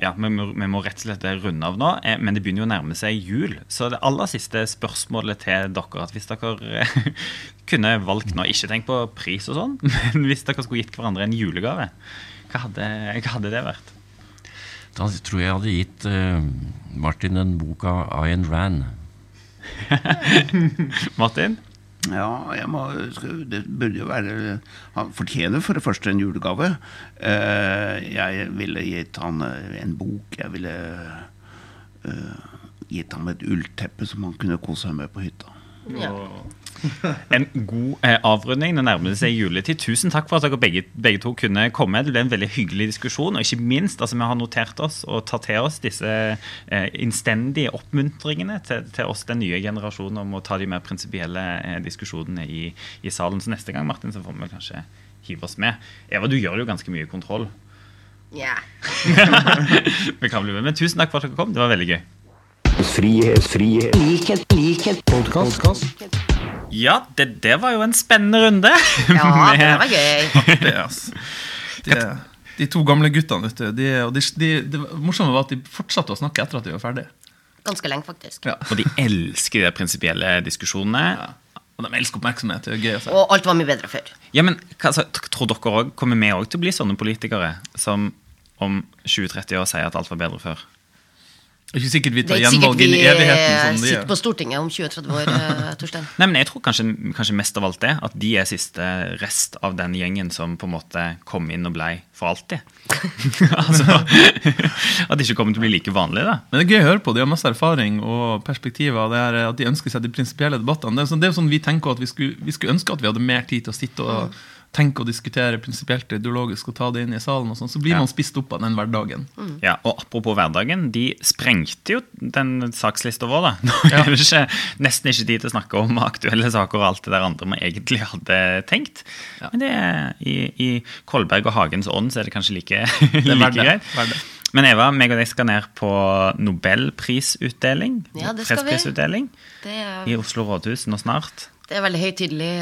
ja, vi må, vi må rett og slett runde av nå, eh, men det begynner jo å nærme seg jul. Så det aller siste spørsmålet til dere at hvis dere kunne valgt nå, ikke tenk på pris og sånn, men hvis dere skulle gitt hverandre en julegave, hva hadde, hva hadde det vært? Da tror jeg jeg hadde gitt Martin en bok av Ayn Rand. Martin? Ja, jeg må, det burde jo være Han fortjener for det første en julegave. Eh, jeg ville gitt han eh, en bok. Jeg ville eh, gitt ham et ullteppe som han kunne kose seg med på hytta. ja. En god eh, avrunding. Det nærmer seg juletid. Tusen takk for at dere begge, begge to kunne komme. Det ble en veldig hyggelig diskusjon. Og ikke minst, altså vi har notert oss og tatt til oss disse eh, innstendige oppmuntringene til, til oss, den nye generasjonen, om å ta de mer prinsipielle eh, diskusjonene i, i salen. Så neste gang, Martin, så får vi kanskje hive oss med. Eva, du gjør jo ganske mye kontroll. ja. Vi kan bli med. Men tusen takk for at dere kom. Det var veldig gøy. Frihet, frihet, likhet, likhet, podcast. Ja, det, det var jo en spennende runde. ja, det var gøy. Det, altså. de, de to gamle guttene, vet du. De, og de, de, det morsomme var at de fortsatte å snakke etter at de var ferdige. Ganske lenge, faktisk. Ja. Og de elsker de prinsipielle diskusjonene. Og de elsker oppmerksomhet. Det er gøy å se. Og alt var mye bedre før. Ja, men hva, altså, Tror dere også, kommer vi òg til å bli sånne politikere som om 20-30 år sier at alt var bedre før? Det er ikke sikkert vi tar gjenvalg inn i evigheten eh, som de sitter på Stortinget om 20-30 år, eh, Torstein. Nei, men jeg tror kanskje, kanskje mest av alt det, at de er siste rest av den gjengen som på en måte kom inn og blei for alltid. altså, at det ikke kommer til å bli like vanlig, da. Men det er gøy å høre på. De har masse erfaring og perspektiver. Det er At de ønsker seg de prinsipielle debattene. Det er, sånn, det er sånn vi tenker at vi skulle, vi skulle ønske at vi hadde mer tid til å sitte og tenke og diskutere prinsipielt og ideologisk og ta det inn i salen. og sånn, Så blir Ja. man spist opp av den hverdagen. Ja, og apropos hverdagen, de sprengte jo den sakslista vår, da. Nå er det ikke, nesten ikke tid til å snakke om aktuelle saker og alt det der andre vi egentlig hadde tenkt. Men det er, i, i Kolberg og Hagens ånd så er det kanskje like, Det like verdt greit. Verdt. Men Eva, meg og deg skal ned på nobelprisutdeling. Ja, det skal vi. Det er, i Oslo rådhus nå snart. det er veldig høytidelig.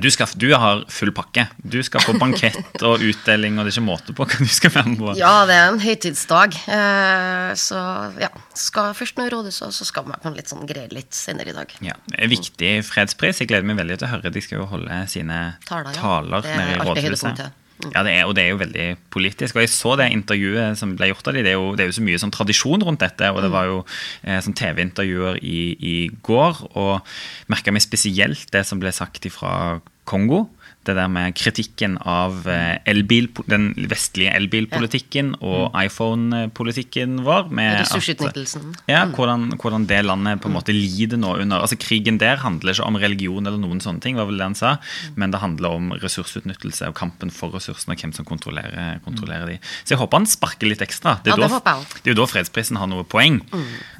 Du, skal, du har full pakke. Du skal på bankett og utdeling, og det er ikke måte på hva du skal være med på. Ja, det er en høytidsdag. Eh, så ja, skal først nå i rådhuset, og så skal vi på en litt sånn greie litt senere i dag. Ja, Viktig fredspris. Jeg gleder meg veldig til å høre. De skal jo holde sine Taler, ja. taler er nede i rådhuset. Ja, det er, og det er jo veldig politisk. Og jeg så det intervjuet som ble gjort av dem. Det, er jo- det er jo så mye sånn tradisjon rundt dette. Og det Mm. var jo eh, sånn TV-intervjuer i, i går. Og merka meg spesielt det som ble sagt fra Kongo. Det der med kritikken av eh, elbil, den vestlige elbilpolitikken og iPhone-politikken vår. Med Ressursutnyttelsen. ja, hvordan, hvordan det landet på en måte lider nå under Altså Krigen der handler ikke om religion eller noen sånne ting, var vel det han sa, men det handler om ressursutnyttelse og kampen for ressursene og hvem som kontrollerer, kontrollerer de. Så jeg håper han sparker litt ekstra. Det er, Ja, det da, det er jo da fredsprisen har noe poeng.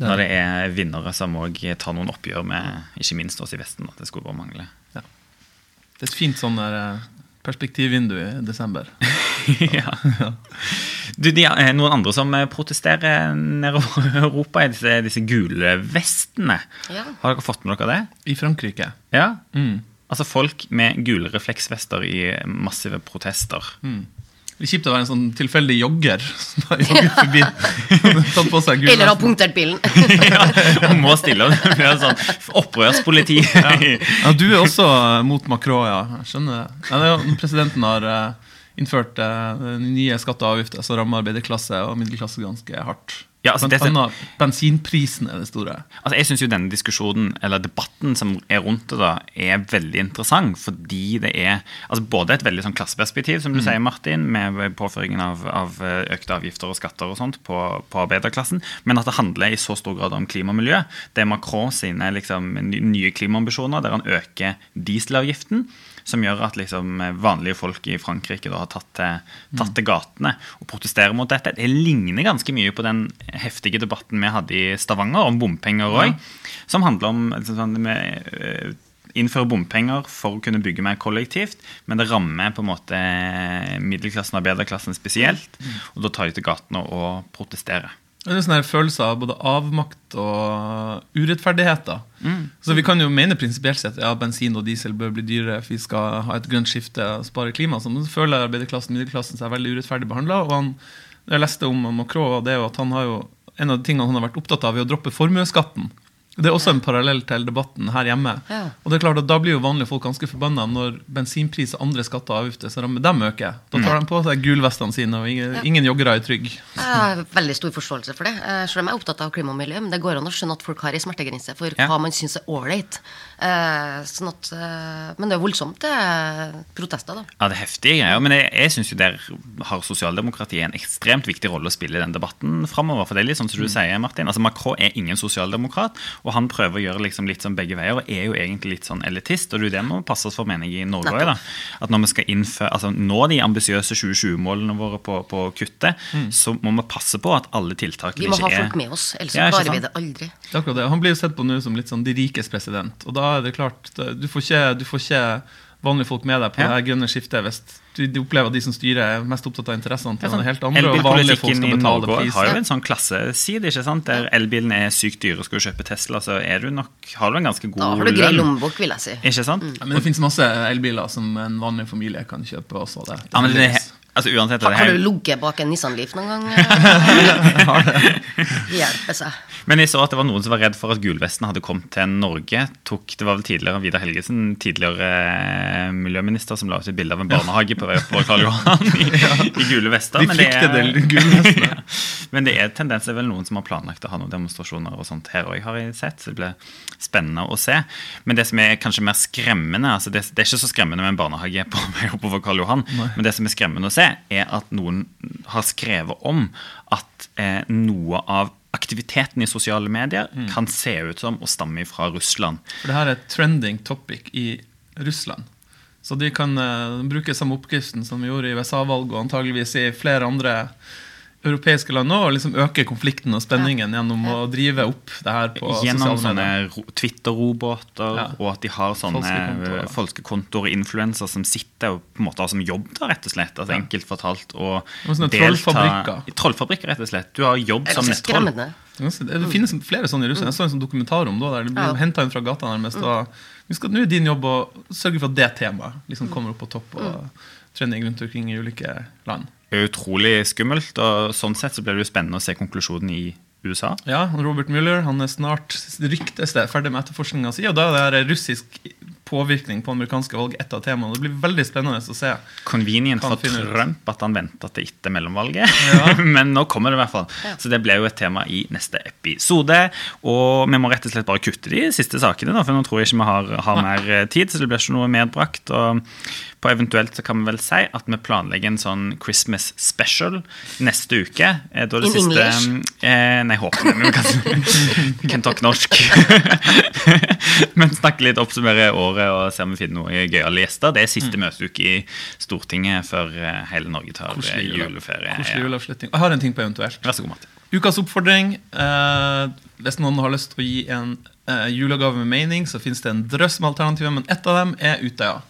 Når det er vinnere som òg tar noen oppgjør med ikke minst oss i Vesten. At det skulle bare mangle. Det er et fint sånn der, eh, perspektivvindu i desember. ja. Du, de, er noen andre som protesterer protesterer nedover Europa, er disse, disse gule vestene. Ja. Har dere fått med dere det? I Frankrike. Ja. Mm. Altså folk med gule refleksvester i massive protester. Det er kjipt å være en sånn tilfeldig jogger som har jogget forbi. Tatt på seg gul Eller ha punktert bilen. ja, må stille opp. Det blir sånn opprørspoliti. Ja, du er også mot Macron, ja. Jeg skjønner det. Ja, det er presidenten har eh, innført eh, nye skatter og avgifter som rammer arbeiderklasse og middelklasse ganske hardt. Ja, altså, Blant annet bensinprisen er det store. Altså, jeg syns jo denne diskusjonen, eller debatten som er rundt det, da, er veldig interessant. Fordi det er altså både et veldig sånn klasseperspektiv, som du sier, Martin, med påføringen av, av eh, økte avgifter og skatter og sånt på, på arbeiderklassen, men at det handler i så stor grad om klima og miljø. Det er Macron sine liksom, nye klimaambisjoner, der han øker dieselavgiften. Som gjør at liksom, vanlige folk i Frankrike da, har tatt til, tatt til gatene og protesterer mot dette. Det ligner ganske mye på den heftige debatten vi hadde i Stavanger om bompenger òg. Som handler om liksom, sånn, med, øh, Innføre bompenger for å kunne bygge mer kollektivt, men det rammer på en måte middelklassen og arbeiderklassen spesielt. Og da tar de til gatene og protesterer. Det er en sånn følelse av både avmakt og urettferdigheter. Så vi kan jo mene prinsipielt sett ja, bensin og diesel bør bli dyrere for vi skal ha et grønt skifte og spare klima. Så men så føler arbeiderklassen middelklassen seg veldig urettferdig behandla. Jeg leste om Macron, og det er jo at han har jo en av de tingene han har vært opptatt av, er å droppe formuesskatten. Det er også en parallell til debatten her hjemme. Ja. Og det er klart at Da blir jo vanlige folk ganske forbanna når bensinpris og andre skatter og avgifter så de, de øker. Da tar de på seg gulvestene sine, og ingen, ingen joggere er trygge. Jeg har veldig stor forståelse for det. Eh, Selv om jeg er opptatt av klima og miljø. Men det går an å skjønne at folk har ei smertegrense for Ja. hva man syns er ålreit. Eh, sånn at, eh, men det er voldsomt, det er protester, da. Ja, det er heftige greier. Men jeg, jeg syns jo der har sosialdemokratiet en ekstremt viktig rolle å spille i den debatten framover. For det er litt sånn som du sier, Martin. Altså, Macron er ingen sosialdemokrat, og han prøver å gjøre liksom litt sånn begge veier, og er jo egentlig litt sånn elitist. Og det er jo det må passe oss for, mener jeg, i Norge òg. At når vi skal innføre, altså nå de ambisiøse 2020-målene våre på, på kuttet, så må vi passe på at alle tiltakene Vi må ikke ha er folk med oss, ellers Ja, ikke klarer vi det aldri. Det er akkurat det. Han blir jo sett på nå som litt sånn de rikes president. Og da er det klart, du får ikke, du får ikke vanlige folk med deg på Ja. det grønne skiftet hvis du, du opplever at de som styrer, er mest opptatt av interessene til Ja, sånn, noen helt andre, og vanlige folk skal i betale Norge pris. har jo en sånn klasseside, ikke sant? der elbilen er sykt dyr og skal du kjøpe Tesla, så er du nok, har du en ganske god Da har du grei lønn. lommebok, vil jeg si. Ikke sant? Ja, men det finnes masse elbiler som en vanlig familie kan kjøpe også. Det, Ja, men det, Altså uansett Har, det har du ligget bak en Nissan Leaf noen gang? Hjelpe seg. Men jeg så at det var noen som var redd for at gulvesten hadde kommet til Norge. Tok, det var vel tidligere Vidar Helgesen, tidligere eh, miljøminister, som la ut et bilde av en barnehage på vei oppover Karl Johan i, i gule vester. De men det er-. Ja. Men det er tendens det er vel noen som har planlagt å ha noen demonstrasjoner og sånt her òg, har jeg sett. Så det blir spennende å se. Men det som er kanskje mer skremmende altså det, det er ikke så skremmende med en barnehage på vei oppover Karl Johan, men det som er skremmende å se, er at noen har skrevet om at eh, noe av aktiviteten i sosiale medier kan se ut som å stamme fra Russland. For det her er et trending topic i Russland. Så de kan uh, bruke samme oppskriften som vi gjorde i USA-valget, og antageligvis i flere andre europeiske land nå, og liksom øke konflikten og spenningen gjennom å drive opp det her på Gjennom sosiale medier. ro- Twitter-roboter, Ja. og at de har sånne folkekontor og influenser som sitter og på en måte har som jobb, da, rett og slett. Altså Ja. Enkelt fortalt. Og Og sånne trollfabrikker. Trollfabrikker, rett og slett. Du har jobb som et nettroll. Det finnes flere sånne i Russland. Jeg så en sånn dokumentar om det, der det blir Ja. hentet inn fra gata nærmest. Og vi skal, nå er din jobb å sørge for at det temaet liksom kommer opp på topp og trending rundt omkring i ulike land. Er utrolig skummelt, og sånn sett så blir det jo spennende å se konklusjonen i USA. Ja, Robert Mueller han er snart ryktes det ferdig med etterforskninga si, og da er det russisk påvirkning på amerikanske valg et av temaene. Det blir veldig spennende å se. Convenient for. Trump at han venta til etter mellomvalget. Ja. Men nå kommer det i hvert fall. Så det ble jo et tema i neste episode. Og vi må rett og slett bare kutte de siste sakene, da, for nå tror jeg ikke vi har, har mer eh, tid. Så det blir ikke noe medbrakt. Og på eventuelt så kan vi vel si at vi planlegger en sånn Christmas special neste uke. Eh, Da det In siste English? eh, Nei, håper det. men Vi kan, kan norsk. men snakke litt, oppsummere året og se om vi finner noen gøyale gjester. Det er siste møteuke i Stortinget før eh, hele Norge tar eh, juleferie. Koselig Ja. juleavslutning. Jeg har en ting på eventuelt. Vær så god, Martin. Ukas oppfordring. Eh, hvis noen har lyst til å gi en eh, julegave med mening, så finnes det en drøss med alternativer, men ett av dem er Utøya.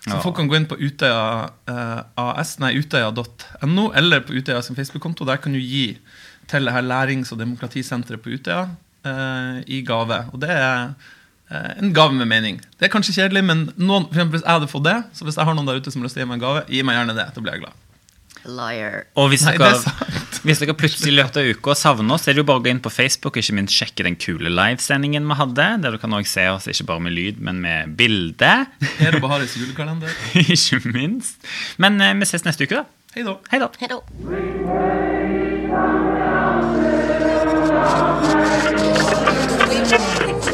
Så Ja. folk kan gå inn på Utøya eh, AS, nei, utøya.no, eller på Utøya sin Facebook-konto. Der kan du gi til det her lærings- og demokratisenteret på Utøya i gave. Og det er eh, en gave med mening. Det er kanskje kjedelig, men noen, for eksempel hvis jeg hadde fått det, så hvis jeg har noen der ute som har lyst til å gi meg en gave, gi meg gjerne det. Da blir jeg glad. Liar. Og hvis dere, Nei, hvis dere plutselig i løpet av uka savner oss, så er det jo bare å gå inn på Facebook og ikke minst sjekke den kule livesendingen vi hadde. Der du kan også se oss ikke bare med lyd, men med bilde. Her og Baharis julekalender. ikke minst. Men eh, vi ses neste uke, da. Hei da. Hei da. Hei da.